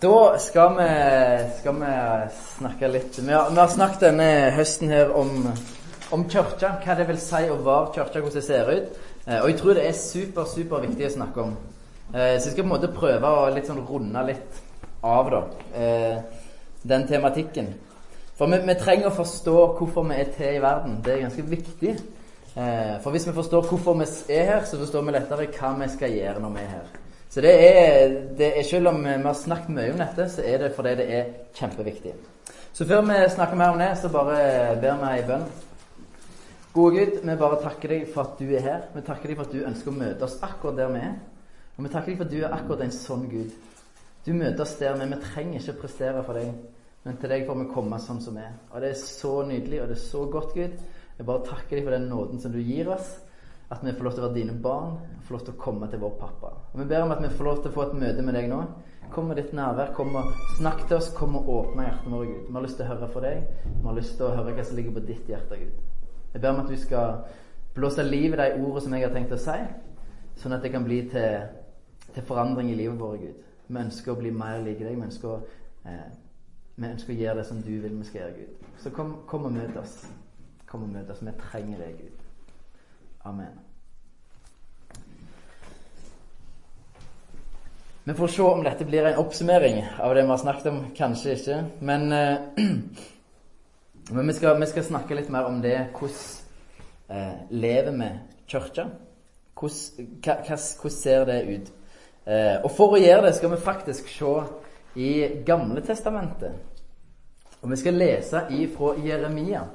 Da skal vi, skal vi snakke litt vi har, vi har, snakket denne høsten her om, om kirka, hva det vil si å være kirka, hvordan det ser ut. Eh, og jeg tror det er super, super viktig å snakke om. Eh, så jeg skal på en måte prøve å litt sånn runde litt av da, eh, den tematikken. For vi, vi, trenger å forstå hvorfor vi er til i verden. Det er ganske viktig. For hvis vi forstår hvorfor vi er her, så forstår vi lettere hva vi skal gjøre når vi er her. Så det er, det er, Selv om vi har snakket mye om dette, så er det fordi det er kjempeviktig. Så før vi snakker mer om det, så bare ber vi ei bønn. Gode Gud, vi bare takker deg for at du er her. Vi takker deg for at du ønsker å møte oss akkurat der vi er. Og vi takker deg for at du er akkurat en sånn Gud. Du møter oss der, men vi trenger ikke prestere for deg. Men til deg får vi komme sånn som vi er. Og det er så nydelig, og det er så godt, Gud. Jeg bare takker deg for den nåden som du gir oss at vi får lov til å være dine barn, får lov til å komme til vår pappa. Og Vi ber om at vi får lov til å få et møte med deg nå. Kom med ditt nærvær. Kom og snakk til oss. Kom og åpne hjertet vårt, Gud. Vi har lyst til å høre fra deg. Vi har lyst til å høre hva som ligger på ditt hjerte, Gud. Jeg ber om at du skal blåse liv i de ordene som jeg har tenkt å si, sånn at det kan bli til, til forandring i livet vårt, Gud. Vi ønsker å bli mer like deg. Vi ønsker, eh, vi ønsker å gjøre det som du vil vi skal gjøre, Gud. Så kom, kom og møt oss. Kom og møt oss. Vi trenger deg, Gud. Amen. Vi får se om dette blir en oppsummering av det vi har snakket om. Kanskje ikke. Men, eh, men vi, skal, vi, skal, snakke litt mer om det. Hvordan eh, lever vi kirka? Hvordan, ser det ut? Eh, og for å gjøre det skal vi faktisk se i Gamle testamentet. Og vi skal lese ifra Jeremia,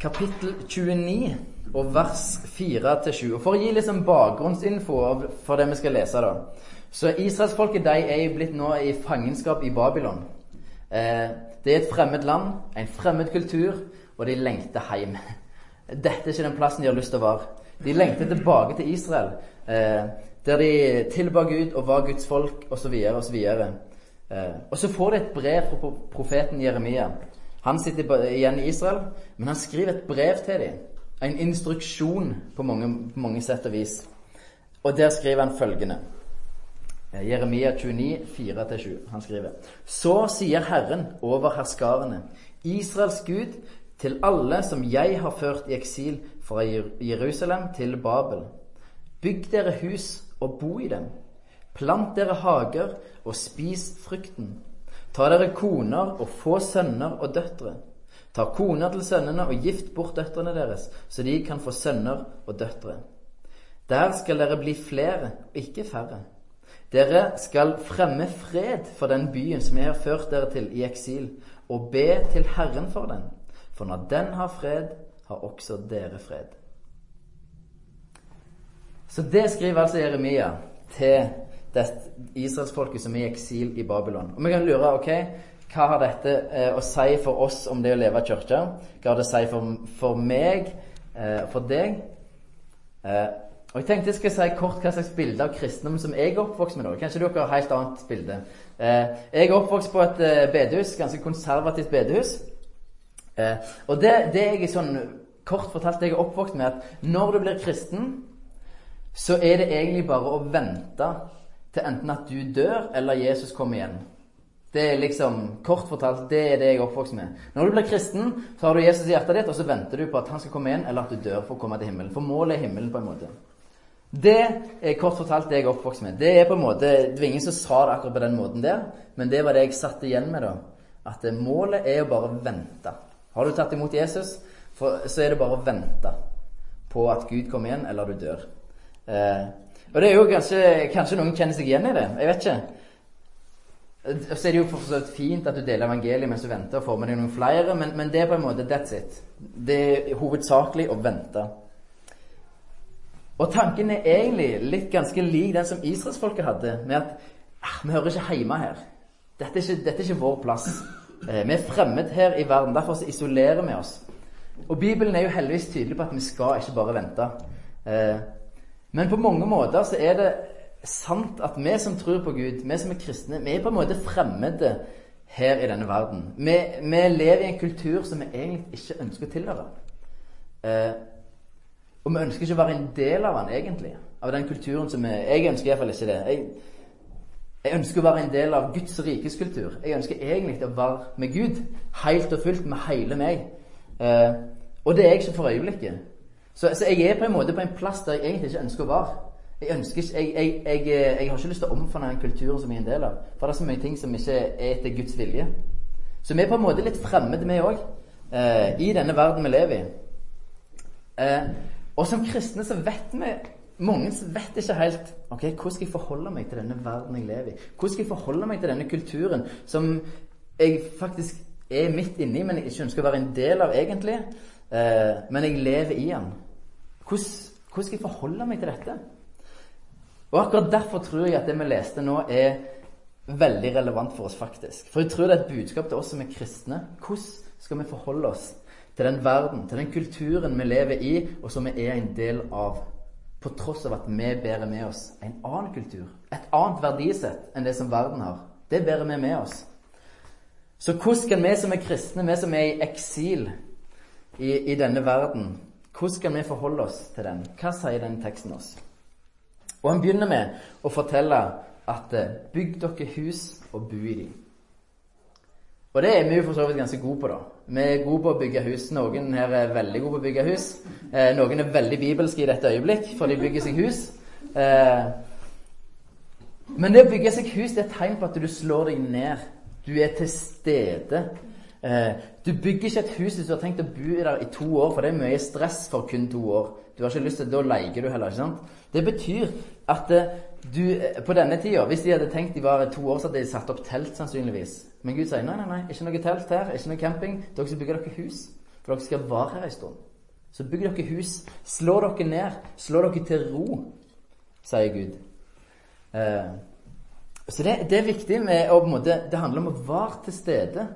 kapittel 29 og vers 4-7. Og For å gi liksom bakgrunnsinfo for det vi skal lese, da. Så israelsfolket de er jo blitt nå i fangenskap i Babylon. Eh, det er et fremmed land, en fremmed kultur, og de lengter hjem. Dette er ikke den plassen de har lyst til å være. De lengter tilbake til Israel, eh, der de tilba Gud og var Guds folk, osv., osv. Eh, og så får de et brev fra profeten Jeremia. Han sitter igjen i Israel, men han skriver et brev til dem en instruksjon på mange, på mange sett og vis. Og der skriver han følgende Jeremia 29, 4-7. Han skriver Så sier Herren over herskarene, Israels Gud, til alle som jeg har ført i eksil fra Jerusalem til Babel. Bygg dere hus og bo i dem. Plant dere hager og spis frukten. Ta dere koner og få sønner og døtre. Ta koner til sønnene og gift bort døtrene deres, så de kan få sønner og døtre. Der skal dere bli flere, og ikke færre. Dere skal fremme fred for den byen som jeg har ført dere til i eksil, og be til Herren for den. For når den har fred, har også dere fred. Så det skriver altså Jeremia til israelsfolket som er i eksil i Babylon. Og vi kan lure ok, hva har dette eh, å si for oss om det å leve i kirka? Hva har det å si for, for meg, eh, for deg? Eh, og Jeg tenkte jeg skal si kort hva slags bilde av kristendom som jeg er oppvokst med. da. Kanskje dere har et helt annet bilde. Eh, jeg er oppvokst på et eh, bedehus, ganske konservativt bedehus. Eh, og det, det jeg er sånn kort fortalt jeg er oppvokst med, at når du blir kristen, så er det egentlig bare å vente til enten at du dør, eller Jesus kommer igjen. Det er liksom, Kort fortalt, det er det jeg er oppvokst med. Når du blir kristen, så har du Jesus i hjertet ditt, og så venter du på at han skal komme igjen, eller at du dør for å komme til himmelen. For målet er himmelen, på en måte. Det er kort fortalt det jeg er oppvokst med. Det er på en måte, Det var ingen som sa det akkurat på den måten der, men det var det jeg satt igjen med. da. At målet er å bare vente. Har du tatt imot Jesus, så er det bare å vente på at Gud kommer igjen, eller du dør. Eh, og det er jo kanskje, kanskje noen kjenner seg igjen i det. Jeg vet ikke. Så er det jo for så vidt fint at du deler evangeliet mens du venter og får med deg noen flere, men, men, det er på en måte that's it. Det er hovedsakelig å vente. Og tanken er egentlig litt ganske lik den som israelsfolket hadde, med at ah, vi hører ikke hjemme her. Dette er ikke, dette er ikke vår plass. Eh, vi er fremmed her i verden. Derfor så isolerer vi oss. Og Bibelen er jo heldigvis tydelig på at vi skal ikke bare vente. Eh, men på mange måter så er det sant at vi som tror på Gud, vi som er kristne, vi er på en måte fremmede her i denne verden. Vi, vi lever i en kultur som vi egentlig ikke ønsker å tilhøre. Eh, og vi ønsker ikke å være en del av den, egentlig. Av den kulturen som vi Jeg ønsker iallfall ikke det. Jeg, Jeg ønsker å være en del av Guds rikes kultur. Jeg ønsker egentlig å være med Gud helt og fullt med hele meg. Eh, og det er jeg ikke for øyeblikket. Så, så, jeg er på en måte på en plass der jeg egentlig ikke ønsker å være. Jeg, ønsker, jeg, jeg, jeg, jeg har ikke lyst til å omfavne den kulturen som jeg er en del av. For det er så mye ting som ikke er etter Guds vilje. Så vi er på en måte litt fremmede, vi òg, eh, i denne verden vi lever i. Eh, og som kristne så vet vi mange vet ikke helt ok, hvordan skal jeg forholde meg til denne verden jeg lever i. Hvordan skal jeg forholde meg til denne kulturen som jeg faktisk er midt inni, men jeg ikke ønsker å være en del av egentlig. Eh, men jeg lever i den. Hvordan, hvordan skal jeg forholde meg til dette? Og akkurat derfor tror jeg at det vi leste nå, er veldig relevant for oss, faktisk. For jeg tror det er et budskap til oss som er kristne. Hvordan skal vi forholde oss til den verden, til den kulturen vi lever i, og som vi er en del av? På tross av at vi bærer med oss en annen kultur, et annet verdisett enn det som verden har. Det bærer vi med oss. Så hvordan kan vi som er kristne, vi som er i eksil i, i denne verden, hvordan kan vi forholde oss til den? Hva sier den teksten oss? Og han begynner med å fortelle at eh, bygg dere hus og bo i dem. Og det er vi jo for så vidt ganske gode på, da. Vi er gode på å bygge hus. Noen her er veldig gode på å bygge hus. Eh, noen er veldig bibelske i dette øyeblikk, for de bygger seg hus. Eh, men det å bygge seg hus det er et tegn på at du slår deg ned. Du er til stede. Eh, du bygger ikke et hus hvis du har tenkt å bo der i to år, for det er mye stress for kun to år. Du har ikke lyst til, Da leier du heller. ikke sant? Det betyr at eh, du eh, på denne tida Hvis de hadde tenkt de var to år, så hadde de satt opp telt sannsynligvis. Men Gud sier nei, nei, nei, ikke noe telt her, ikke noe camping. Dere skal bygge dere hus. For dere skal være her en stund. Så bygg dere hus. Slå dere ned. Slå dere til ro, sier Gud. Eh, så det, det, er viktig med å på en måte, Det handler om å være til stede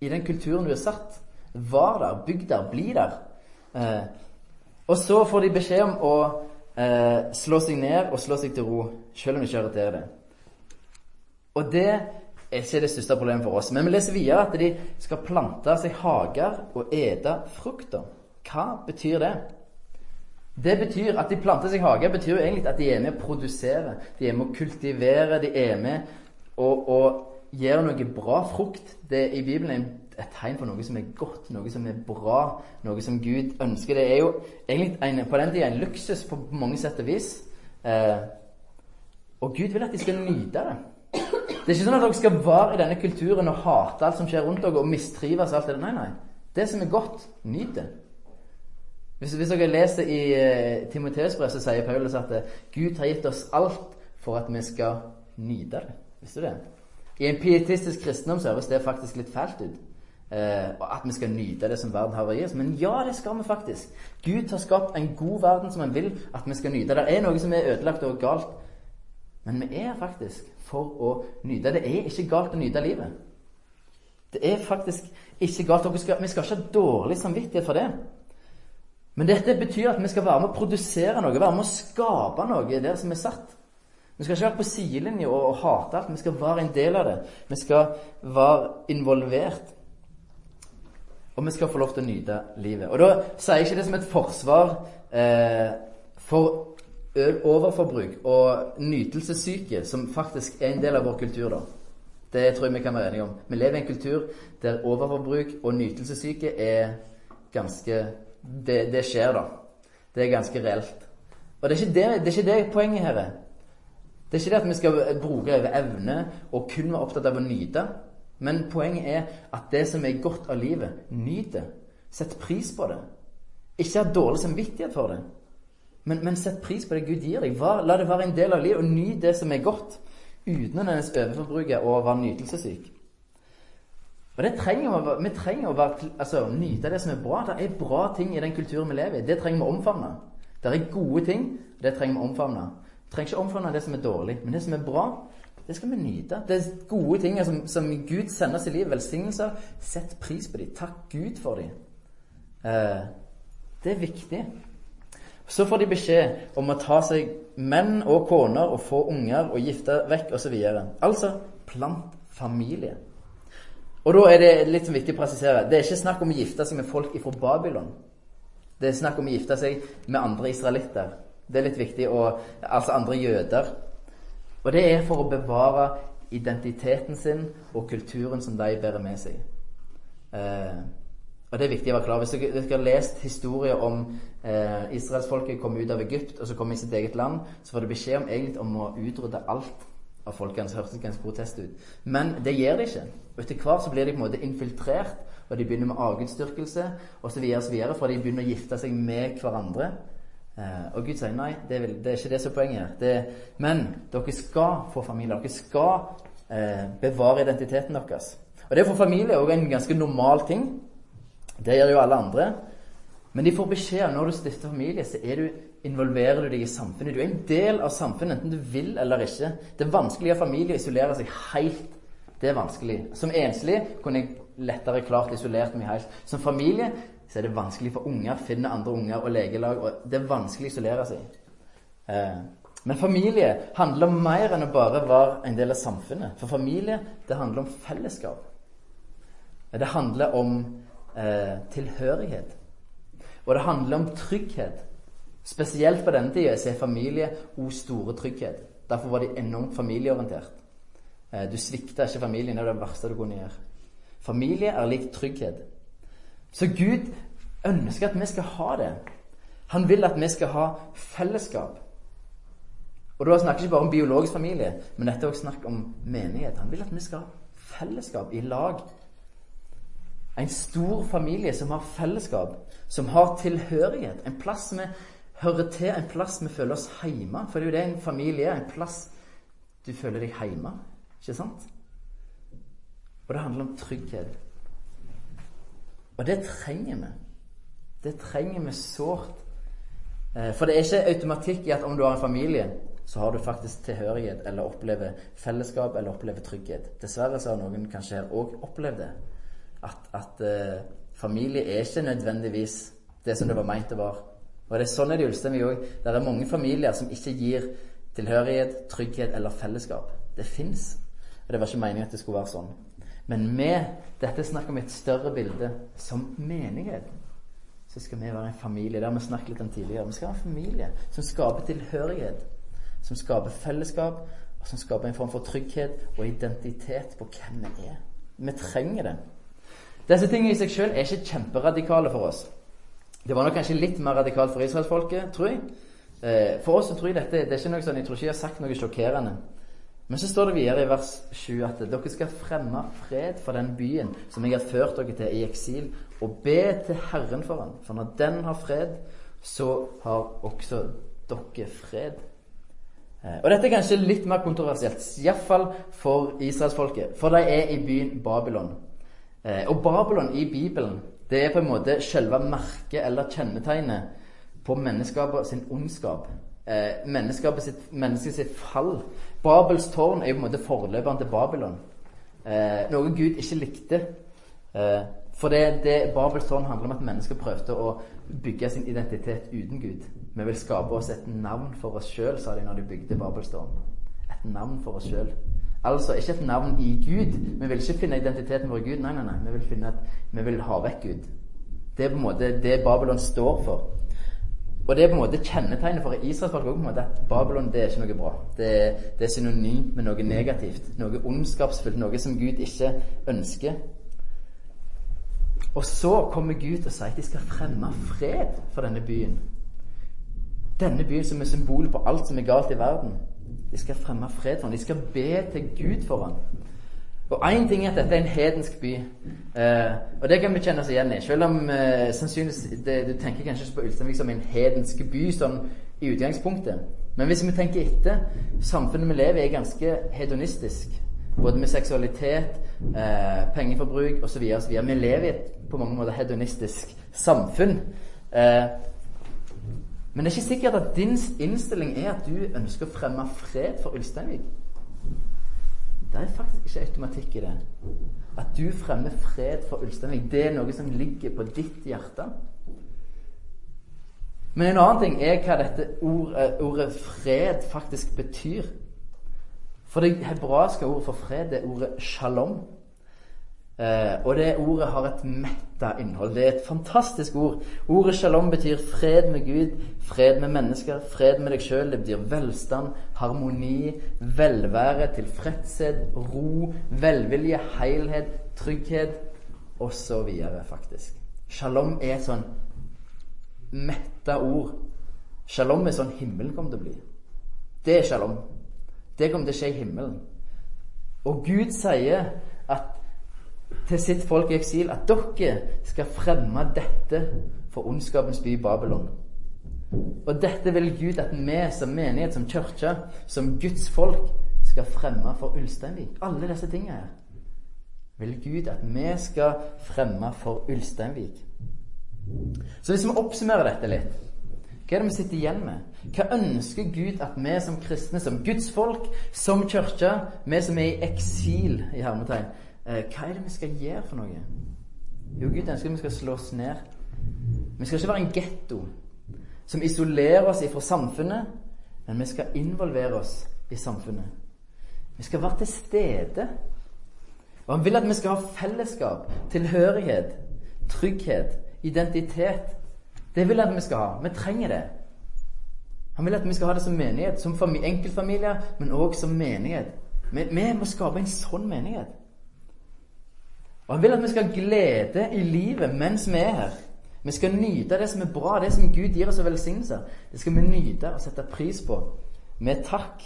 i den kulturen du er satt. Var der, bygg der, bli der. Eh, og så får de beskjed om å eh, slå seg ned og slå seg til ro, selv om vi ikke irriterer det. Og det er ikke det største problemet for oss. Men vi leser videre at de skal plante seg hager og ete frukter. Hva betyr det? Det betyr At de planter seg hager, betyr jo egentlig at de er med å produsere. De er med å kultivere, de er med å, og gjøre noe bra frukt. Det I Bibelen er et tegn på noe som er godt, noe som er bra, noe som Gud ønsker. Det er jo egentlig en, på den tida en luksus på mange sett og vis. Eh, og Gud vil at de skal nyte det. Det er ikke sånn at dere skal være i denne kulturen og hate alt som skjer rundt dere, og mistrives alt det Nei, nei. Det som er godt, nyt det. Hvis, hvis, dere leser i uh, Timoteus-brevet, så sier Paulus at uh, Gud har gitt oss alt for at vi skal nyte det. Visste du det? I en pietistisk kristendom så høres det faktisk litt fælt ut. Uh, at vi skal nyte det som verden har å gi oss. Men ja, det skal vi faktisk. Gud har skapt en god verden som han vil at vi skal nyte. Det er noe som er ødelagt og galt. Men vi er faktisk for å nyte. Det er ikke galt å nyte livet. Det er faktisk ikke galt. Vi skal, vi skal ikke ha dårlig samvittighet for det. Men dette betyr at vi skal være med å produsere noe, være med å skape noe der som er satt. Vi skal ikke være på sidelinja og, og hate alt. Vi skal være en del av det. Vi skal være involvert. Og vi skal få lov til å nyte livet. Og da sier jeg ikke det som et forsvar eh, for overforbruk og nytelsessyke, som faktisk er en del av vår kultur, da. Det tror jeg vi kan være enige om. Vi lever i en kultur der overforbruk og nytelsessyke er ganske det, det, skjer, da. Det er ganske reelt. Og det er, det, det er, ikke det, poenget her er. Det er ikke det at vi skal bruke over evne og kun være opptatt av å nyte. Men poenget er at det som er godt av livet, nyt det. Sett pris på det. Ikke ha dårlig samvittighet for det. Men, men, sett pris på det Gud gir deg. La det være en del av livet, og nyt det som er godt. Uten å hennes overforbruke og være nytelsessyk. Og det trenger vi, vi trenger å være, altså, nyte det som er bra. Det er bra ting i den kulturen vi lever i. Det trenger vi å omfavne. Det er gode ting, det trenger vi å omfavne. Vi trenger ikke omfavne det som er dårlig, men det som er bra, det skal vi nyte. Det er gode ting som, som Gud sender oss i livet. Velsignelser. Sett pris på dem. Takk Gud for dem. Eh, det er viktig. Så får de beskjed om å ta seg menn og koner og få unger og gifte vekk osv. Altså plant familie. Og da er det litt viktig å presisere det er ikke snakk om å gifte seg med folk fra Babylon. Det er snakk om å gifte seg med andre israelitter. Det er litt viktig. å altså andre jøder. Og det er for å bevare identiteten sin og kulturen som de bærer med seg. Eh, og det er viktig å være klar Hvis dere, har lest historier om eh, israelsfolket kom ut av Egypt og så kom i sitt eget land, så får de beskjed om egentlig om å utrydde alt av folkene. Det hørtes ganske protest ut. Men det gjør de ikke. Og etter hvert så blir de på en måte infiltrert, og de begynner med avgudsdyrkelse osv. For de begynner å gifte seg med hverandre. Eh, og Gud sier nei, det er, det er ikke det som er poenget. Det, men dere skal få familie. Dere skal eh, bevare identiteten deres. Og det er for familie også en ganske normal ting. Det gjør jo alle andre. Men de får beskjed når du stifter familie, så du, involverer du deg i samfunnet. Du er en del av samfunnet, enten du vil eller ikke. Det er vanskelig å ha familie og isolere seg helt. Det er vanskelig. Som enslig kunne jeg lettere klart isolert meg helt. Som familie så er det vanskelig for unger å finne andre unger og legelag. og Det er vanskelig å isolere seg. Eh, men familie handler om mer enn å bare være en del av samfunnet. For familie, det handler om fellesskap. Det handler om eh, tilhørighet. Og det handler om trygghet. Spesielt på denne tida er familie og store trygghet. Derfor var de enormt familieorientert. Eh, du svikta ikke familien. Det er det verste du kunne gjøre. Familie er lik trygghet. Så Gud ønsker at vi skal ha det. Han vil at vi skal ha fellesskap. Og da snakker jeg ikke bare om biologisk familie, men dette er også snakk om menighet. Han vil at vi skal ha fellesskap i lag. En stor familie som har fellesskap, som har tilhørighet. En plass vi hører til, en plass vi føler oss hjemme. For det er jo det en familie er. En plass du føler deg hjemme. Ikke sant? Og det handler om trygghet. Og det trenger vi. Det trenger vi sårt. Eh, for det er ikke automatikk i at om du har en familie, så har du faktisk tilhørighet eller opplever fellesskap eller opplever trygghet. Dessverre så har noen kanskje her òg opplevd det at, at uh, familie er ikke nødvendigvis det som det var meint å være. Og det er sånn er det i Ulsteinvik òg. Det er mange familier som ikke gir tilhørighet, trygghet eller fellesskap. Det fins. Og det var ikke meningen at det skulle være sånn. Men med dette snakker vi et større bilde. Som menighet så skal vi være en familie. Det har vi snakket litt om tidligere. Vi skal være en familie som skaper tilhørighet. Som skaper fellesskap, og som skaper en form for trygghet og identitet på hvem vi er. Vi trenger det. Disse tingene i seg sjøl er ikke kjemperadikale for oss. Det var nok kanskje litt mer radikalt for israelsfolket, tror jeg. Eh, for oss så tror jeg dette det er ikke noe sånn, jeg tror ikke jeg har sagt noe sjokkerende. Men så står det videre i vers 7 at dere skal fremme fred for den byen som jeg har ført dere til i eksil, og be til Herren for den. For når den har fred, så har også dere fred. Eh, og dette er kanskje litt mer kontroversielt, iallfall for israelsfolket. For de er i byen Babylon. Eh, og Babylon i Bibelen det er på en måte selve merket eller kjennetegnet på menneskapet sin ondskap. Eh, menneskapet sitt, mennesket sitt fall. Babels tårn er jo på en måte forløperen til Babylon. Eh, noe Gud ikke likte. For det, det Babels tårn handler om at mennesker prøvde å bygge sin identitet uten Gud. Vi vil skape oss et navn for oss sjøl, sa de når de bygde Babels tårn. Et navn for oss sjøl. Altså ikke et navn i Gud. Vi vil ikke finne identiteten vår i Gud. Nei, nei, nei. Vi vil, finne at vi vil ha vekk Gud. Det er på en måte det Babylon står for. Og det er på en måte kjennetegnet for israelsfolket at Babylon det er ikke noe bra. Det det er synonymt med noe negativt. Noe ondskapsfullt. Noe som Gud ikke ønsker. Og så kommer Gud og sier at de skal fremme fred for denne byen. Denne byen som er symbolet på alt som er galt i verden. De skal fremme fred for ham. De skal be til Gud for ham. Og én ting er at dette er en hedensk by, eh, og det kan vi kjenne oss igjen i. Selv om eh, sannsynligvis det, du tenker kanskje ikke på Ulsteinvik som en hedensk by sånn i utgangspunktet. Men hvis vi tenker etter Samfunnet vi lever i, er ganske hedonistisk. Både med seksualitet, eh, pengeforbruk osv. Vi lever i et på mange måter hedonistisk samfunn. Eh, men det er ikke sikkert at din innstilling er at du ønsker å fremme fred for Ulsteinvik. Det er faktisk ikke automatikk i det. At du fremmer fred for Ulsteinvik, det er noe som ligger på ditt hjerte. Men en annen ting er hva dette ordet, ordet fred faktisk betyr. For det hebraiske ordet for fred er ordet shalom. Eh, og det ordet har et metta innhold. Det er et fantastisk ord. Ordet shalom betyr fred med Gud, fred med mennesker, fred med deg sjøl. Det betyr velstand, harmoni, velvære, tilfredshet, ro, velvilje, helhet, trygghet osv., faktisk. Shalom er et sånn metta ord. Shalom er sånn himmelen kommer til å bli. Det er shalom. Det kommer til å skje i himmelen. Og Gud sier til sitt folk i eksil at dere skal fremme dette for ondskapens by Babylon. Og dette vil Gud at vi som menighet, som kirke, som Guds folk skal fremme for Ulsteinvik. Alle disse tingene her vil Gud at vi skal fremme for Ulsteinvik. Så hvis vi oppsummerer dette litt hva er det vi sitter igjen med? Hva ønsker Gud at vi som kristne, som Guds folk, som kirke, vi som er i eksil i hermetegn, Eh, hva er det vi skal gjøre for noe? Jo, Gud ønsker at vi skal slå oss ned. Vi skal ikke være en getto som isolerer oss fra samfunnet, men vi skal involvere oss i samfunnet. Vi skal være til stede. Og han vil at vi skal ha fellesskap, tilhørighet, trygghet, identitet. Det vil han at vi skal ha. Vi trenger det. Han vil at vi skal ha det som menighet, som enkeltfamilier, men òg som menighet. Vi, vi må skape en sånn menighet. Og Han vil at vi skal glede i livet mens vi er her. Vi skal nyte det som er bra, det som Gud gir oss av velsignelser. Det skal vi nyte og sette pris på med takk.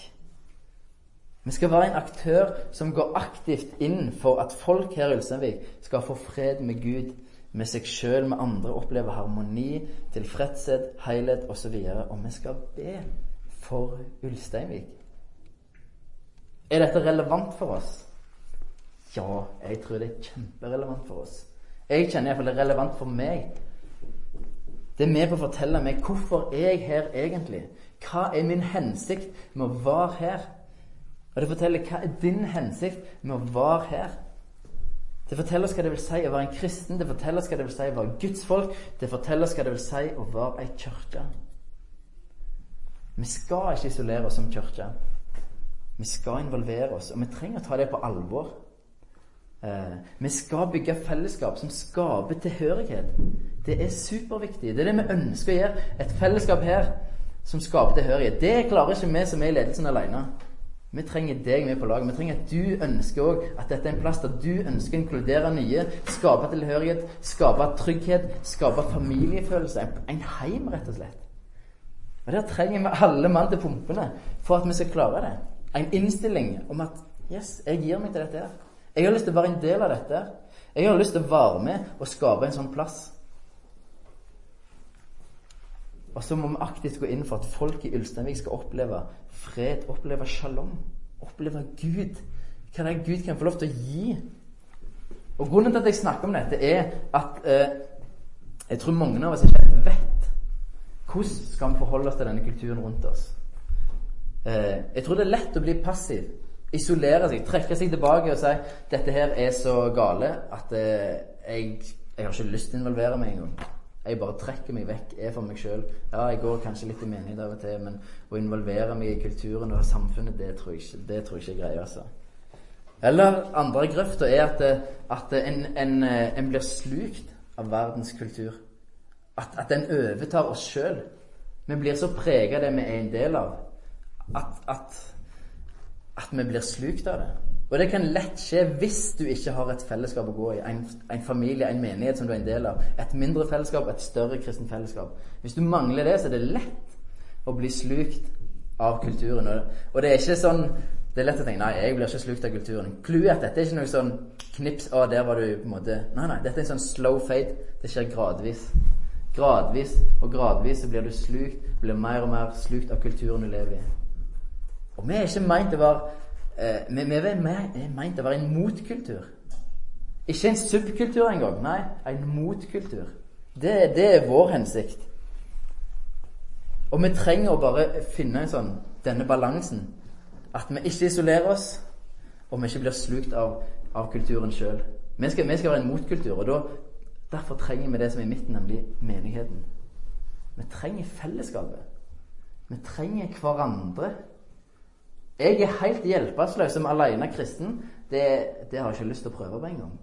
Vi skal være en aktør som går aktivt inn for at folk her i Ulsteinvik skal få fred med Gud, med seg sjøl, med andre, oppleve harmoni, tilfredshet, helhet osv. Og, og vi skal be for Ulsteinvik. Er dette relevant for oss? Ja, jeg tror det er kjemperelevant for oss. Jeg kjenner iallfall det er relevant for meg. Det er med på å fortelle meg hvorfor er jeg her egentlig. Hva er min hensikt med å være her? Og det forteller hva er din hensikt med å være her. Det forteller oss hva det vil si å være en kristen, det forteller oss hva det vil si å være Guds folk, det forteller oss hva det vil si å være ei kirke. Vi skal ikke isolere oss som kirke. Vi skal involvere oss, og vi trenger å ta det på alvor. Eh, vi skal bygge fellesskap som skaper tilhørighet. Det er superviktig. Det er det vi ønsker å gjøre. Et fellesskap her som skaper tilhørighet. Det klarer ikke vi som er i ledelsen alene. Vi trenger deg med på laget. Vi trenger at du ønsker òg at dette er en plass der du ønsker å inkludere nye. Skape tilhørighet, skape trygghet, skape familiefølelse. En heim, rett og slett. Og Der trenger vi alle mann til pumpene for at vi skal klare det. En innstilling om at Yes, jeg gir meg til dette her. Jeg har lyst til å være en del av dette. Jeg har lyst til å være med og skape en sånn plass. Og så må vi aktivt gå inn for at folk i Ulsteinvik skal oppleve fred, oppleve shalom, oppleve Gud. Hva det er Gud kan få lov til å gi. Og Grunnen til at jeg snakker om dette, er at eh, jeg tror mange av oss ikke vet hvordan skal vi forholde oss til denne kulturen rundt oss. Eh, jeg tror det er lett å bli passiv isolere seg, trekke seg tilbake og si 'Dette her er så gale at eh, jeg, jeg, har ikke lyst til å involvere meg engang'. Jeg bare trekker meg vekk, er for meg sjøl. Ja, jeg går kanskje litt i menighet av og til, men å involvere meg i kulturen og samfunnet, det tror jeg ikke, det tror jeg ikke jeg greier. altså. Eller andre grøfta er at, eh, at en, en, eh, en, blir slukt av verdens kultur. At, at den overtar oss sjøl. Vi blir så prega av det vi er en del av, at, at at vi blir slukt av det. Og det kan lett skje hvis du ikke har et fellesskap å gå i. En, en, familie, en menighet som du er en del av. Et mindre fellesskap, et større kristent fellesskap. Hvis du mangler det, så er det lett å bli slukt av kulturen. Og det er ikke sånn Det er lett å tenke nei, jeg blir ikke slukt av kulturen. Clouet at dette er ikke noe sånn knips Å, der var du på en måte Nei, nei. Dette er en sånn slow fade. Det skjer gradvis. Gradvis og gradvis så blir du slukt, blir mer og mer slukt av kulturen du lever i. Og vi er ikke meint å være eh, vi, vi er meint å være en motkultur. Ikke en subkultur engang. Nei, en motkultur. Det, det, er vår hensikt. Og vi trenger å bare finne sånn, denne balansen. At vi ikke isolerer oss, og vi ikke blir slukt av, av kulturen sjøl. Vi, vi, skal være en motkultur, og da, derfor trenger vi det som er i midten, nemlig menigheten. Vi trenger fellesskapet. Vi trenger hverandre. Jeg er helt hjelpeløs som alene kristen. Det, det, har jeg ikke lyst til å prøve på engang.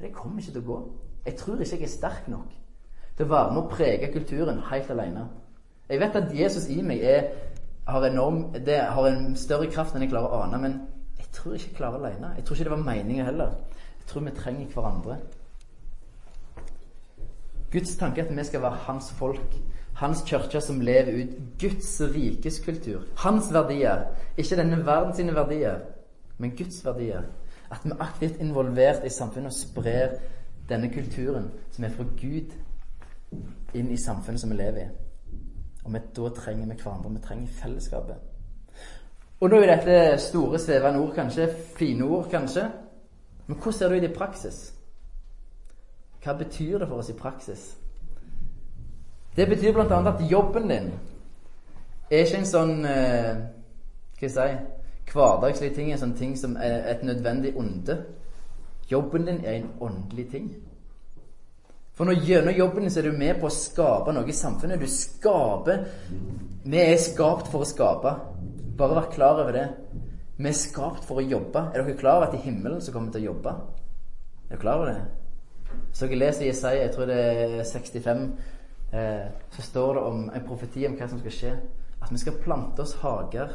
Det kommer ikke til å gå. Jeg tror ikke jeg er sterk nok til å være med å prege kulturen helt alene. Jeg vet at Jesus i meg er, har, enorm, det, har en større kraft enn jeg klarer å ane, men jeg tror ikke jeg klarer alene. Jeg tror ikke det var meningen heller. Jeg tror vi trenger hverandre. Guds tanke er at vi skal være hans folk. Hans kirke som lever ut Guds rikes kultur. Hans verdier. Ikke denne verdens verdier, men Guds verdier. At vi er aktivt involvert i samfunnet og sprer denne kulturen som er fra Gud, inn i samfunnet som vi lever i. Og vi, da trenger vi hverandre. Vi trenger fellesskapet. Og nå er dette store, svevende ord, kanskje. Fine ord, kanskje. Men hvordan ser det i praksis? Hva betyr det for oss i praksis? Det betyr bl.a. at jobben din er ikke en sånn eh, Hva skal jeg si hverdagslig ting, en sånn ting som er et nødvendig onde. Jobben din er en åndelig ting. For når gjennom jobben din så er du med på å skape noe i samfunnet. Du skaper Vi er skapt for å skape. Bare vær klar over det. Vi er skapt for å jobbe. Er dere klar over at i himmelen så kommer vi til å jobbe? Er dere klar over det? Så dere leser Jesaja, jeg tror det er 65, eh, så står det om en profeti om hva som skal skje. At vi skal plante oss hager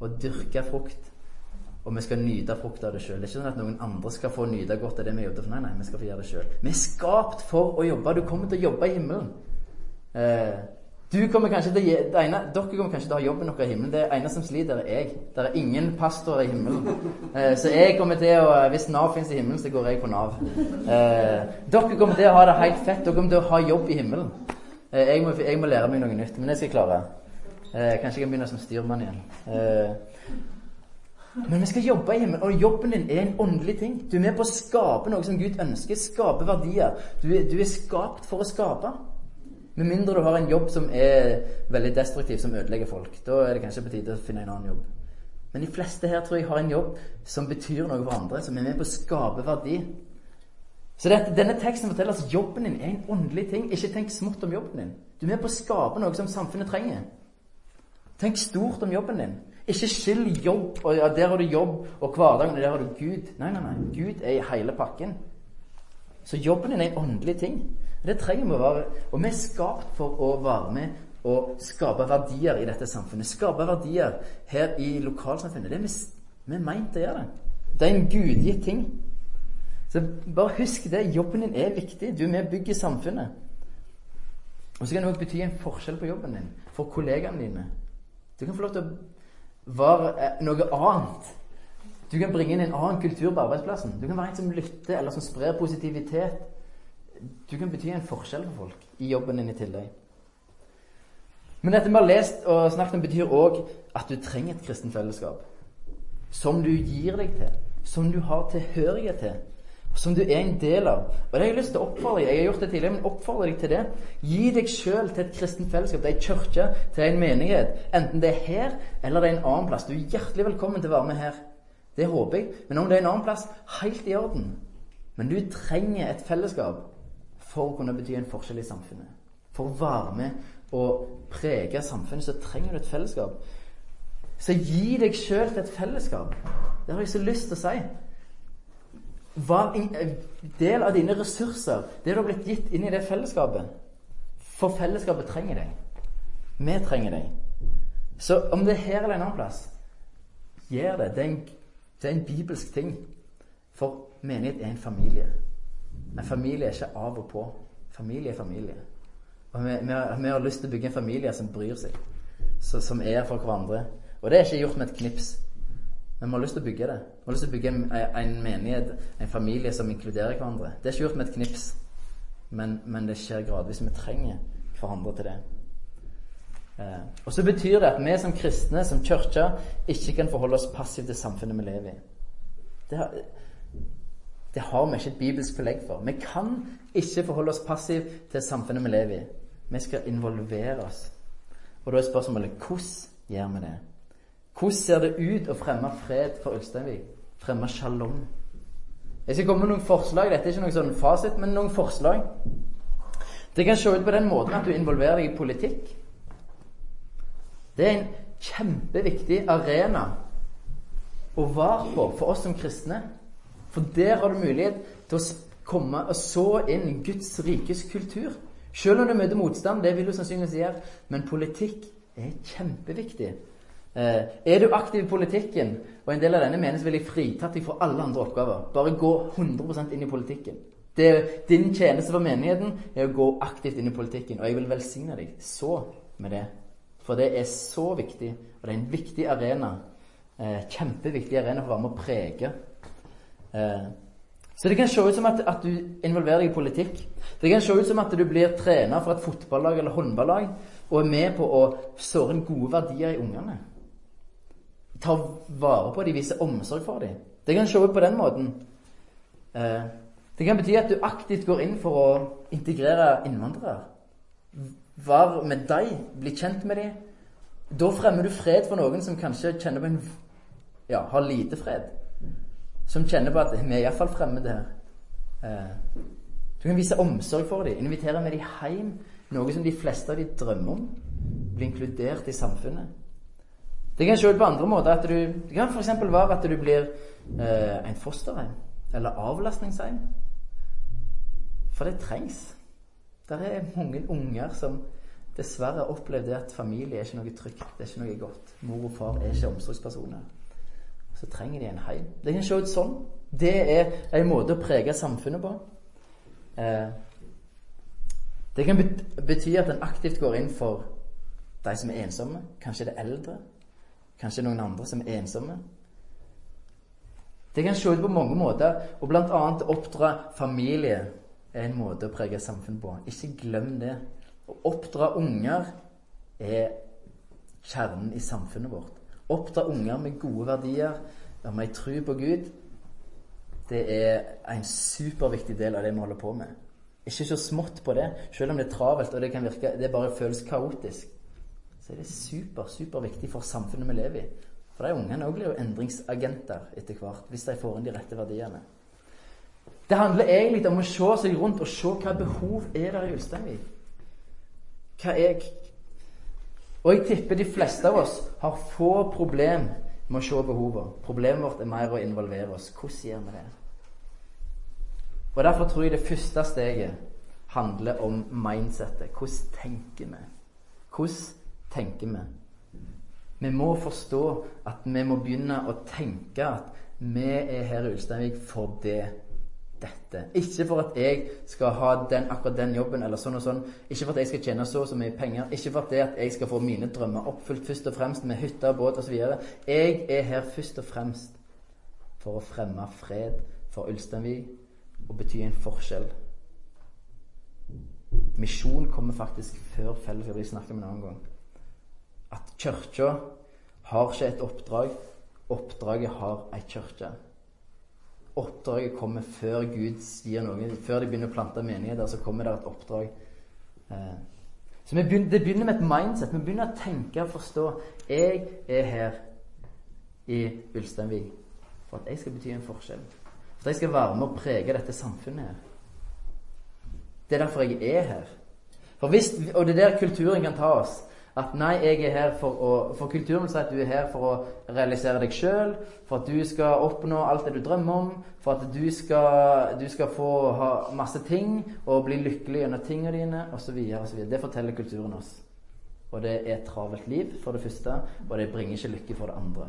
og dyrke frukt og vi skal nyte frukt av det sjøl. Det er ikke sånn at noen andre skal få nyte godt av det vi jobber for. Nei, nei, vi skal få gjøre det sjøl. Vi er skapt for å jobbe. Du kommer til å jobbe i himmelen. Eh, du kommer kanskje til å, ene, dere kommer kanskje til å ha jobben deres i himmelen. Det ene som sliter, er jeg. Det er ingen pastorer i himmelen. Eh, så jeg kommer til å Hvis Nav fins i himmelen, så går jeg på Nav. Eh, dere kommer til å ha det helt fett. Dere kommer til å ha jobb i himmelen. Eh, jeg må, jeg, må, lære meg noe nytt, men det skal jeg klare. Eh, kanskje jeg kan begynne som styrmann igjen. Eh, men vi skal jobbe himmelen, og jobben din er en åndelig ting. Du er med på å skape noe som Gud ønsker. Skape verdier. Du du er skapt for å skape. Med mindre du har en jobb som er veldig destruktiv, som ødelegger folk. Da er det kanskje på tide å finne en annen jobb. Men de fleste her tror jeg har en jobb som betyr noe for andre, som er med på å skape verdi. Så det, denne teksten forteller at jobben din er en åndelig ting. Ikke tenk smått om jobben din. Du er med på å skape noe som samfunnet trenger. Tenk stort om jobben din. Ikke skill jobb, og ja, der har du jobb, og hverdagen, og der har du Gud. Nei, nei, nei. Gud er i hele pakken. Så jobben din er en åndelig ting. Det trenger vi å være. Og vi er skapt for å være med og skape verdier i dette samfunnet. Skape verdier her i lokalsamfunnet. Det er vi, vi meint å gjøre det. Det er en gudgitt ting. Så bare husk det. Jobben din er viktig. Du er med og bygger samfunnet. Og så kan det òg bety en forskjell på jobben din for kollegaene dine. Du kan få lov til å var eh, noe annet. Du kan bringe inn en annen kultur på arbeidsplassen. Du kan være en som lytter, eller som sprer positivitet. Du kan bety en forskjell for folk i jobben din i tillegg. Men dette vi har lest og snakket om, betyr òg at du trenger et kristent fellesskap. Som du gir deg til. Som du har tilhørighet til som du er en del av. Og det har jeg lyst til å oppfordre deg Jeg har gjort det tidligere, men oppfordre deg til det. Gi deg sjøl til et kristent fellesskap, til ei kirke, til en menighet. Enten det er her eller det er en annen plass. Du er hjertelig velkommen til å være med her. Det håper jeg. Men om det er en annen plass, helt i orden. Men du trenger et fellesskap for å kunne bety en forskjell i samfunnet. For å være med og prege samfunnet, så trenger du et fellesskap. Så gi deg sjøl til et fellesskap. Det har jeg så lyst til å si. Var en eh, del av dine ressurser, det du har blitt gitt inn i det fellesskapet. For fellesskapet trenger deg. Vi trenger deg. Så om det er her eller en annen plass, gjør det. Det er en, det er en bibelsk ting. For menighet er en familie. En familie er ikke av og på. Familie er familie. Og vi, vi, har, vi har, lyst til å bygge en familie som bryr seg. Så, som er for hverandre. Og det er ikke gjort med et knips. Men vi har lyst til å bygge det. Vi har lyst til å bygge en, en menighet, en familie som inkluderer hverandre. Det er ikke gjort med et knips, men, men det skjer gradvis. Vi trenger hverandre til det. Eh, og så betyr det at vi som kristne, som kirke, ikke kan forholde oss passivt til samfunnet vi lever i. Det har, det har vi ikke et bibelsk belegg for. Vi kan ikke forholde oss passivt til samfunnet vi lever i. Vi skal involvere oss. Og da er spørsmålet hvordan gjør vi det? Hvordan ser det ut å fremme fred for Ulsteinvik? Fremme shalom? Jeg skal komme med noen forslag. Dette er ikke noen sånn fasit, men noen forslag. Det kan se ut på den måten at du involverer deg i politikk. Det er en kjempeviktig arena å være på for oss som kristne. For der har du mulighet til å komme og så inn Guds rikes kultur. Selv om du møter motstand, det vil du sannsynligvis gjøre, men politikk er kjempeviktig. Eh, er du aktiv i politikken, og en del av denne menes vil jeg fritatt deg for alle andre oppgaver. Bare gå 100% inn i politikken. Det, din tjeneste for menigheten er å gå aktivt inn i politikken, og jeg vil velsigne deg så med det. For det er så viktig, og det er en viktig arena. Eh, kjempeviktig arena for å være med å prege. Eh, så det kan se ut som at, at, du involverer deg i politikk. Det kan se ut som at du blir trener for et fotballag eller håndballag og er med på å såre inn gode verdier i ungene. Ta vare på dem, viser omsorg for dem. Det kan se ut på den måten. Eh, det kan bety at du aktivt går inn for å integrere innvandrere. Vær med dem, bli kjent med dem. Da fremmer du fred for noen som kanskje kjenner på en ja, har lite fred som kjenner på at vi er iallfall fremmede her. Eh, du kan vise omsorg for dem, invitere med dem hjem. Noe som de fleste av dem drømmer om. Bli inkludert i samfunnet. Det kan ut på andre måter. At du, det kan f.eks. være at du blir eh, en fosterhjem eller avlastningshjem. For det trengs. Det er mange unger som dessverre opplevde at familie er ikke noe trygt. Det er ikke noe godt. Mor og far er ikke omsorgspersoner så trenger de en heim. Det kan se ut sånn. Det er en måte å prege samfunnet på. Eh, det kan bety at en aktivt går inn for de som er ensomme. Kanskje det er eldre. Kanskje noen andre som er ensomme. Det kan se ut på mange måter, og bl.a. oppdra familie er en måte å prege samfunnet på. Ikke glem det. Å oppdra unger er kjernen i samfunnet vårt. Oppdra unger med gode verdier, med ei tro på Gud, det er en superviktig del av det vi holder på med. Ikke så smått på det, selv om det er travelt og det kan virke, det bare føles kaotisk. Så er det super, superviktig for samfunnet vi lever i. For de ungene òg blir jo endringsagenter etter hvert, hvis de får inn de rette verdiene. Det handler egentlig om å se seg rundt og se hva behov er der i Ulsteinvik. Hva er og jeg tipper de fleste av oss har få problem med å se behovene. Problemet vårt er mer å involvere oss. Hvordan gjør vi det? Og Derfor tror jeg det første steget handler om mindsettet. Hvordan tenker vi? Hvordan tenker vi? Vi må forstå at vi må begynne å tenke at vi er her i Ulsteinvik for det dette. Ikke for at jeg skal ha den, akkurat den jobben eller sånn og sånn. Ikke for at jeg skal tjene så og så mye penger. Ikke for at, det at jeg skal få mine drømmer oppfylt først og fremst med hytte, båt osv. Jeg er her først og fremst for å fremme fred for Ulsteinvik og bety en forskjell. Misjon kommer faktisk før fellesskap. Vi snakker om en annen gang. At kirka har ikke et oppdrag. Oppdraget har ei kirke oppdraget kommer før Gud sier noe. Før de begynner å plante menigheter, så kommer det et oppdrag. Eh, så begynner, Det begynner med et mindset. Vi begynner å tenke og forstå. Jeg er her i Ulsteinvik for at jeg skal bety en forskjell. For at jeg skal være med og prege dette samfunnet her. Det er derfor jeg er her. For hvis, og det er der kulturen kan ta oss. At nei, jeg er her for å For kulturen vil si at du er her for å realisere deg sjøl, for at du skal oppnå alt det du drømmer om, for at du skal, du skal få ha masse ting og bli lykkelig gjennom tingene dine, osv. osv. Det forteller kulturen oss. Og det er et travelt liv, for det første, og det bringer ikke lykke for det andre.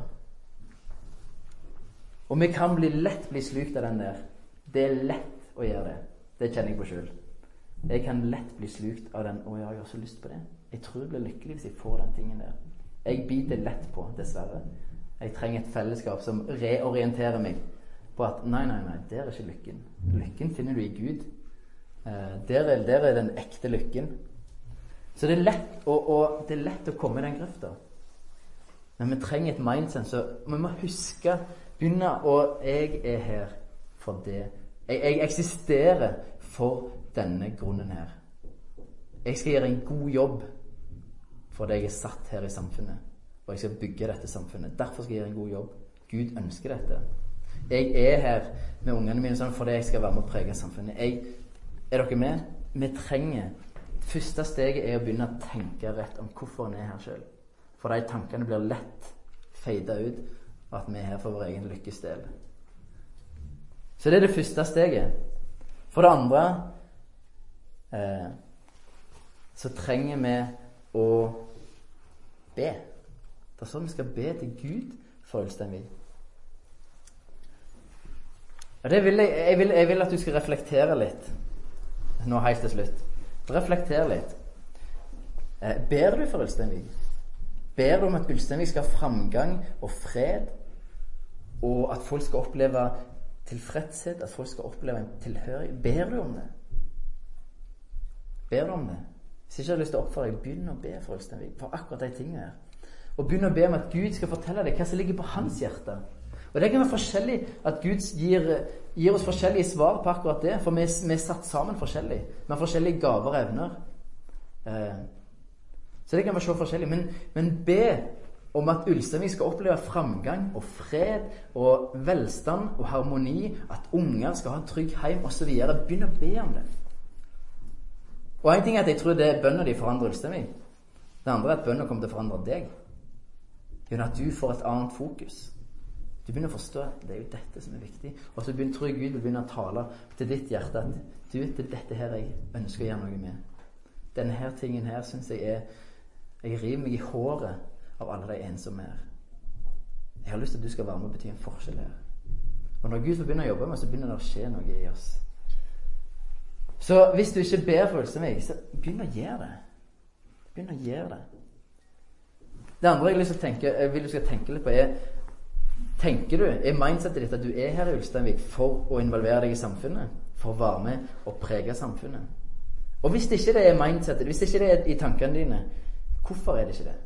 Og vi kan bli lett bli slukt av den der. Det er lett å gjøre det. Det kjenner jeg på sjøl. Jeg kan lett bli slukt av den 'Å ja, jeg har så lyst på det'. Jeg tror jeg blir lykkelig hvis jeg får den tingen der. Jeg biter lett på, dessverre. Jeg trenger et fellesskap som reorienterer meg på at nei, nei, nei, der er ikke lykken. Lykken finner du i Gud. Eh, der, er, der, er, den ekte lykken. Så det er lett å, å, det er lett å komme i den grøfta. Men vi trenger et mindset, så vi må huske Begynne å Jeg er her for det. Jeg, jeg eksisterer for denne grunnen her. Jeg skal gjøre en god jobb fordi jeg er satt her i samfunnet. Og jeg skal bygge dette samfunnet. Derfor skal jeg gjøre en god jobb. Gud ønsker dette. Jeg er her med ungene mine sånn fordi jeg skal være med å prege samfunnet. Jeg, er dere med? Vi trenger Første steget er å begynne å tenke rett om hvorfor en er her sjøl. For de tankene blir lett feida ut og at vi er her for vår egen lykkes del. Så det er det første steget. For det andre eh, så trenger vi å be. Det er sånn vi skal be til Gud. Vil jeg, jeg, vil, jeg vil at du skal reflektere litt nå helt til slutt. Reflekter litt. Eh, ber du for Ulsteinvik? Ber du om at Ulsteinvik skal ha framgang og fred, og at folk skal oppleve tilfredshet, at folk skal oppleve en tilhørighet? Ber du om det? Ber du om det? Hvis ikke har lyst til å oppfordre deg, begynn å be for Ulsteinvik, for akkurat de tingene her. Og begynn å be om at Gud skal fortelle deg hva som ligger på hans hjerte. Og det kan være forskjellig at Gud gir, gir oss forskjellige svar på akkurat det. For vi, vi er satt sammen forskjellig. Vi har forskjellige gaver og evner. Eh, så det kan være så forskjellig. Men, men be om at Ulsteinvik skal oppleve framgang og fred og velstand og harmoni. At unger skal ha en trygg heim osv. Begynn å be om det. Og en ting er at jeg tror det er bønna di forandrer Ulsteinvik. Det andre er at bønna kommer til å forandre deg. Gjennom at du får et annet fokus. Du begynner å forstå at det er jo dette som er viktig. Og så begynner, tror jeg Gud vil begynne å tale til ditt hjerte at du, det er dette her jeg ønsker å gjøre noe med. Denne her tingen her syns jeg er Jeg river meg i håret av alle de ensomme her. Jeg har lyst til at du skal være med og bety en forskjell her. Og når Gud får begynne å jobbe med oss, så begynner det å skje noe i oss. Så hvis du ikke ber for Ulsteinvik så begynn å gjøre det. Begynn å gjøre det. Det andre jeg, vil, tenke, jeg vil du skal tenke litt på, er Tenker du, Er mindsetet ditt at du er her i Ulsteinvik for å involvere deg i samfunnet? For å være med og prege samfunnet? Og hvis ikke det er mindsetet, hvis ikke det er i tankene dine, hvorfor er det ikke det?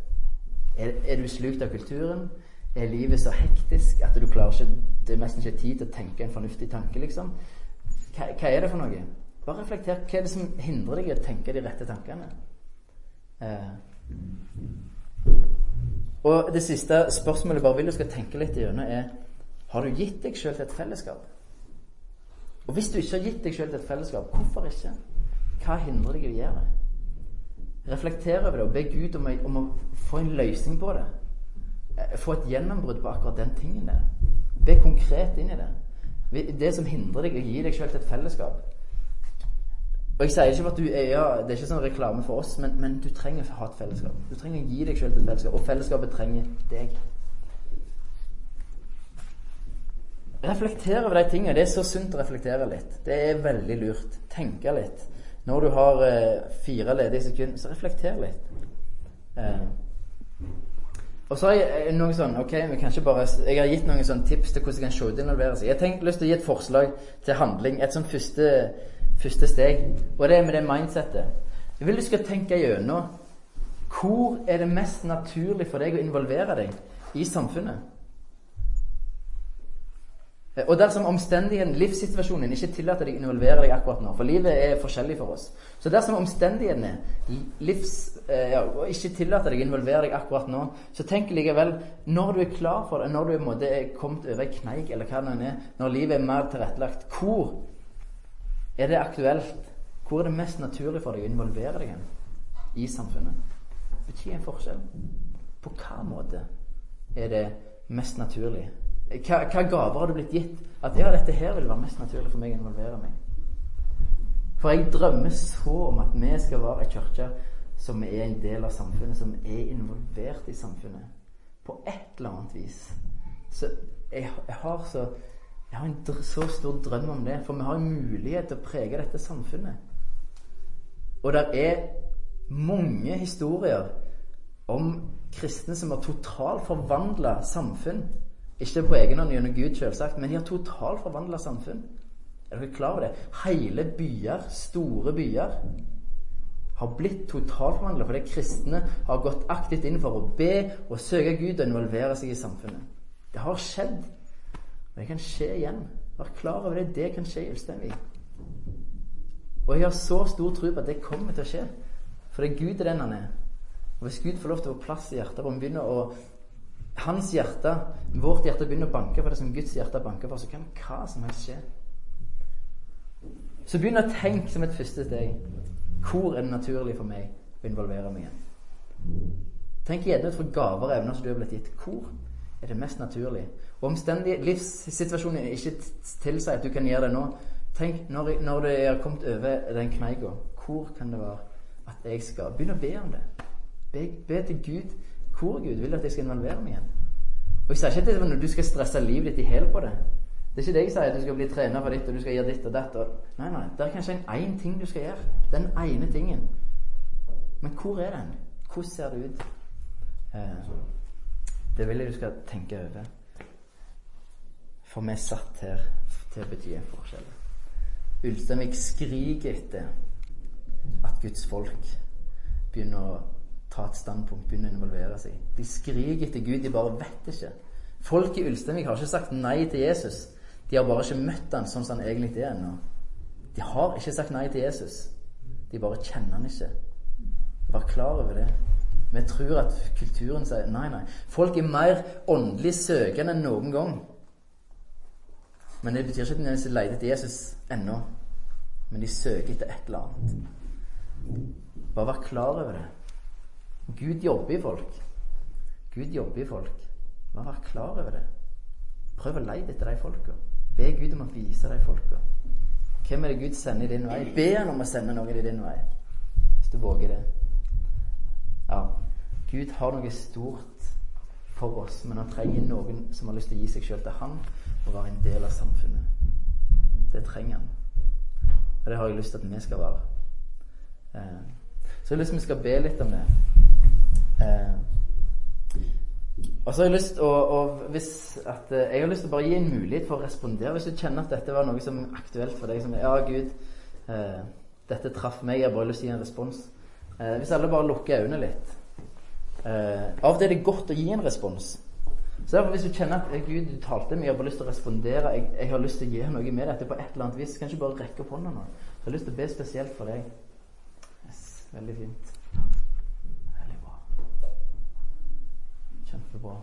Er, er du slukt av kulturen? Er livet så hektisk at du klarer ikke Det er nesten ikke tid til å tenke en fornuftig tanke, liksom? Hva, hva er det for noe? Bare reflekter. Hva er det som hindrer deg i å tenke de rette tankene? Eh. Og det siste spørsmålet bare vil du skal tenke litt gjennom, er Har du gitt deg sjøl til et fellesskap? Og hvis du ikke har gitt deg sjøl til et fellesskap, hvorfor ikke? Hva hindrer deg i å gjøre det? Reflekter over det og be Gud om å, om å få en løsning på det. Eh, få et gjennombrudd på akkurat den tingen der. Be konkret inn i det. Det som hindrer deg å gi deg sjøl til et fellesskap. Og jeg sier ikke at du er, ja, Det er ikke sånn reklame for oss, men, men du trenger å ha et fellesskap. Du trenger å gi deg selv til et fellesskap, og fellesskapet trenger deg. Reflektere over de tingene. Det er så sunt å reflektere litt. Det er veldig lurt. Tenke litt. Når du har eh, fire ledige sekunder, så reflekter litt. Eh. Og så har jeg noen noe sånn Ok, vi kan ikke bare Jeg har gitt noen sånn tips til hvordan jeg kan se ut involvere seg. Jeg har lyst til å gi et forslag til handling. Et sånn første første steg. Og det er med det mindsettet. Jeg vil du skal tenke gjennom hvor er det mest naturlig for deg å involvere deg i samfunnet. Og dersom omstendigheten, livssituasjonen ikke tillater deg å involvere deg akkurat nå For livet er forskjellig for oss. Så dersom omstendighetene livs, eh, ja, ikke tillater deg å involvere deg akkurat nå, så tenk likevel Når du er klar for det, når du er, kommet over ei kneik, eller hva det er, når livet er mer tilrettelagt, hvor er det aktuelt? Hvor er det mest naturlig for deg å involvere deg i samfunnet? Betyr en forskjell? På hva måte er det mest naturlig? Hva, hva gaver har du blitt gitt? At ja, dette her vil være mest naturlig for meg å involvere meg. For jeg drømmer så om at vi skal være ei kirke som er en del av samfunnet, som er involvert i samfunnet. På et eller annet vis. Så jeg, jeg har så jeg har en så stor drøm om det, for vi har en mulighet til å prege dette samfunnet. Og det er mange historier om kristne som har totalt forvandla samfunn. Ikke på egen hånd gjennom Gud, selvsagt, men de har totalt forvandla samfunn. Er dere klar over det? Hele byer, store byer, har blitt totalt forvandla fordi kristne har gått aktivt inn for å be og søke Gud og involvere seg i samfunnet. Det har skjedd. Og det kan skje igjen. Vær klar over det. Det kan skje i Ulsteinvik. Og jeg har så stor tro på at det kommer til å skje. For det er Gud er den han er. Og hvis Gud får lov til å få plass i hjertet, og begynner å Hans hjerte, vårt hjerte, begynner å banke for det som Guds hjerte banker for, så kan hva som helst skje. Så begynn å tenke som et første steg. Hvor er det naturlig for meg å involvere meg igjen? Tenk gjerne ut fra gaver og evner som du har blitt gitt. Hvor er det mest naturlig? Og omstendige livssituasjonen ikke tilsier at du kan gjøre det nå, Tenk, når, når jeg er kommet over den kneika, hvor kan det være at jeg skal begynne å be om det? Be, be til Gud. Hvor Gud vil at jeg skal involvere meg igjen. Og Jeg sier ikke at du skal stresse livet ditt i hjel på det. Det er ikke det jeg sier, at du skal bli trener for ditt, og du skal gjøre ditt og datt. Og... Nei, nei. Det er kanskje én ting du skal gjøre. Den ene tingen. Men hvor er den? Hvordan ser det ut? Eh, det vil jeg du skal tenke over. For vi er satt her til å bety en forskjell. Ulsteinvik skriker etter at Guds folk begynner å ta et standpunkt, begynner å involvere seg. De skriker etter Gud, de bare vet ikke. Folk i Ulsteinvik har ikke sagt nei til Jesus. De har bare ikke møtt han sånn som han egentlig er ennå. De har ikke sagt nei til Jesus. De bare kjenner han ikke. Vær klar over det. Vi tror at kulturen sier nei, nei. Folk er mer åndelig søkende enn noen gang. Men det betyr ikke at de leter etter Jesus ennå. Men de søker etter et eller annet. Bare vær klar over det. Gud jobber i folk. Gud jobber i folk. Bare vær klar over det. Prøv å lete etter de folka. Be Gud om å vise de folka. Hvem er det Gud sender i din vei? Be han om å sende noen i din vei. Hvis du våger det. Ja, Gud har noe stort for oss, men han trenger noen som har lyst til å gi seg sjøl til han og være en del av samfunnet. Det trenger han. Og det har jeg lyst til at vi skal være. Eh, så jeg har lyst til at vi skal be litt om det. Eh, og så har jeg lyst å, hvis at, eh, Jeg har lyst til å bare gi en mulighet for å respondere. Hvis du kjenner at dette var noe som er aktuelt for deg. Som Ja, Gud, eh, dette traff meg. Jeg har bare lyst til å gi en respons. Eh, hvis alle bare lukker øynene litt eh, Av til er det godt å gi en respons. Så derfor Hvis du kjenner at Gud, du talte meg, jeg har bare lyst til å respondere, jeg, jeg har lyst til å gi noe med dette på et eller annet vis, kan ikke bare rekke opp hånda nå. Jeg har lyst til å be spesielt for deg. Yes, veldig fint. Veldig bra. Kjempebra.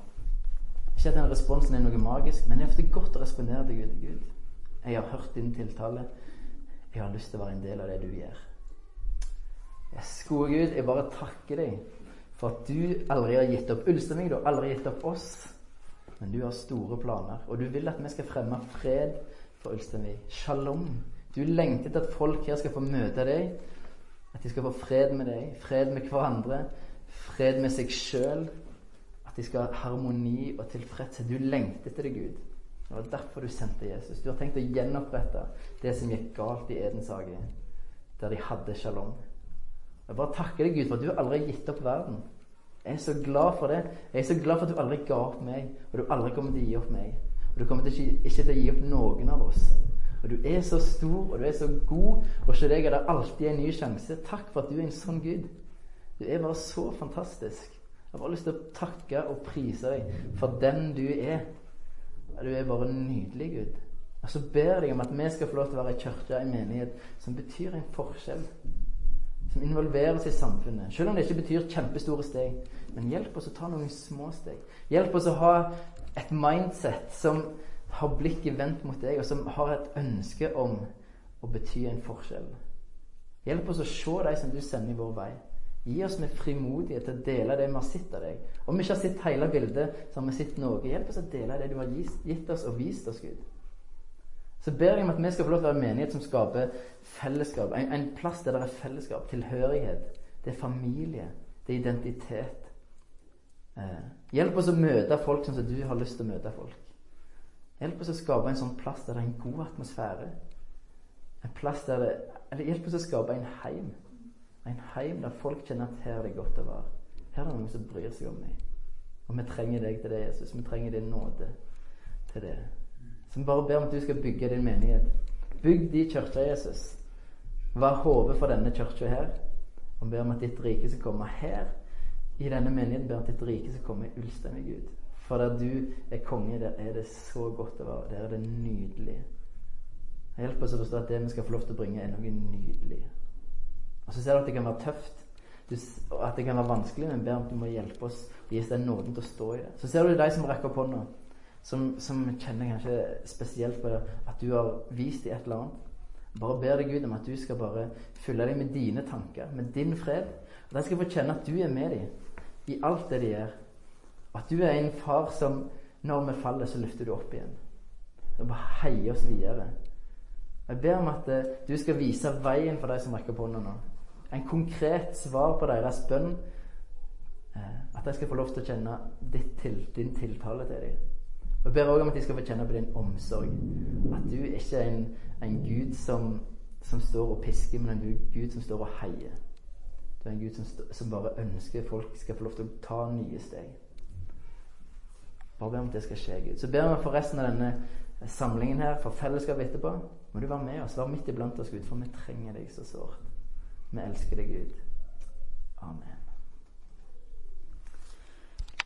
Ikke at den responsen er noe magisk, men det er ofte godt å respondere til Gud. Gud, jeg har hørt din tiltale. Jeg har lyst til å være en del av det du gjør. Yes, gode Gud, jeg bare takker deg for at du aldri har gitt opp Ulsteinvik. Du har aldri gitt opp oss. Men du har store planer, og du vil at vi skal fremme fred for Ulsteinvik. Shalom. Du lengter etter at folk her skal få møte deg. At de skal få fred med deg, fred med hverandre, fred med seg sjøl. At de skal ha harmoni og tilfredshet. Du lengter etter det, Gud. Det var derfor du sendte Jesus. Du har tenkt å gjenopprette det som gikk galt i Edens hage, der de hadde shalom. Jeg bare takker deg, Gud, for at du aldri har gitt opp verden. Jeg er så glad for det. Jeg er så glad for at du aldri ga opp meg, og du aldri kommer til å gi opp meg. Og du kommer til ikke, til å gi opp noen av oss. Og du er så stor, og du er så god, og hos deg er det alltid en ny sjanse. Takk for at du er en sånn Gud. Du er bare så fantastisk. Jeg har bare lyst til å takke og prise deg for den du er. Du er bare nydelig, Gud. Og så ber jeg deg om at vi skal få lov til å være i kirke, en menighet, som betyr en forskjell som involverer oss i samfunnet. Selv om det ikke betyr kjempestore steg. Men hjelp oss å ta noen små steg. Hjelp oss å ha et mindset som har blikket vendt mot deg, og som har et ønske om å bety en forskjell. Hjelp oss å se de som du sender i vår vei. Gi oss med frimodighet til å dele det vi har sett av deg. Om vi ikke har sett hele bildet, så har vi sett noe. Hjelp oss å dele det du har gitt oss og vist oss, Gud. Så ber jeg om at vi skal få lov til å være en menighet som skaper fellesskap. En, en, plass der det er fellesskap, tilhørighet. Det er familie. Det er identitet. Eh, hjelp oss å møte folk sånn som du har lyst til å møte folk. Hjelp oss å skape en sånn plass der det er en god atmosfære. En plass der det Eller hjelp oss å skape en heim. En heim der folk kjenner at her er det godt å være. Her er det noen som bryr seg om meg. Og vi trenger deg til det, Jesus. Vi trenger din nåde til det. Så vi bare ber om at du skal bygge din menighet. Bygg de kirka, Jesus. Vær hodet for denne kirka her. Og ber om at ditt rike skal komme her. I denne menigheten ber om at ditt rike skal komme i Ulstein, Gud. For der du er konge, der er det så godt å være. Der er det nydelig. Hjelp oss å forstå at det vi skal få lov til å bringe, er noe nydelig. Og så ser du at det kan være tøft. Du, at det kan være vanskelig, men ber om at du må hjelpe oss og gi oss den nåden til å stå i det. Så ser du de som rekker opp hånda som, som, kjenner kanskje spesielt på at du har vist dem et eller annet. Bare ber deg Gud om at du skal bare fylle dem med dine tanker, med din fred. Og de skal få kjenne at du er med dem i alt det de gjør. At du er en far som når vi faller, så løfter du opp igjen. Og bare heier oss videre. Jeg ber om at eh, du skal vise veien for de som rekker på hånda nå. En konkret svar på deres bønn. Eh, at de skal få lov til å kjenne til, din tiltale til dem. Og Jeg ber òg om at de skal få kjenne på din omsorg. At du ikke er en, en Gud som, som, står og pisker, men en Gud som står og heier. Du er en Gud som, som bare ønsker folk skal få lov til å ta nye steg. Bare be om at det skal skje, Gud. Så ber vi for resten av denne samlingen her, for fellesskapet etterpå, må du være med oss. Vær midt iblant oss, Gud, for vi trenger deg så sårt. Vi elsker deg, Gud. Amen.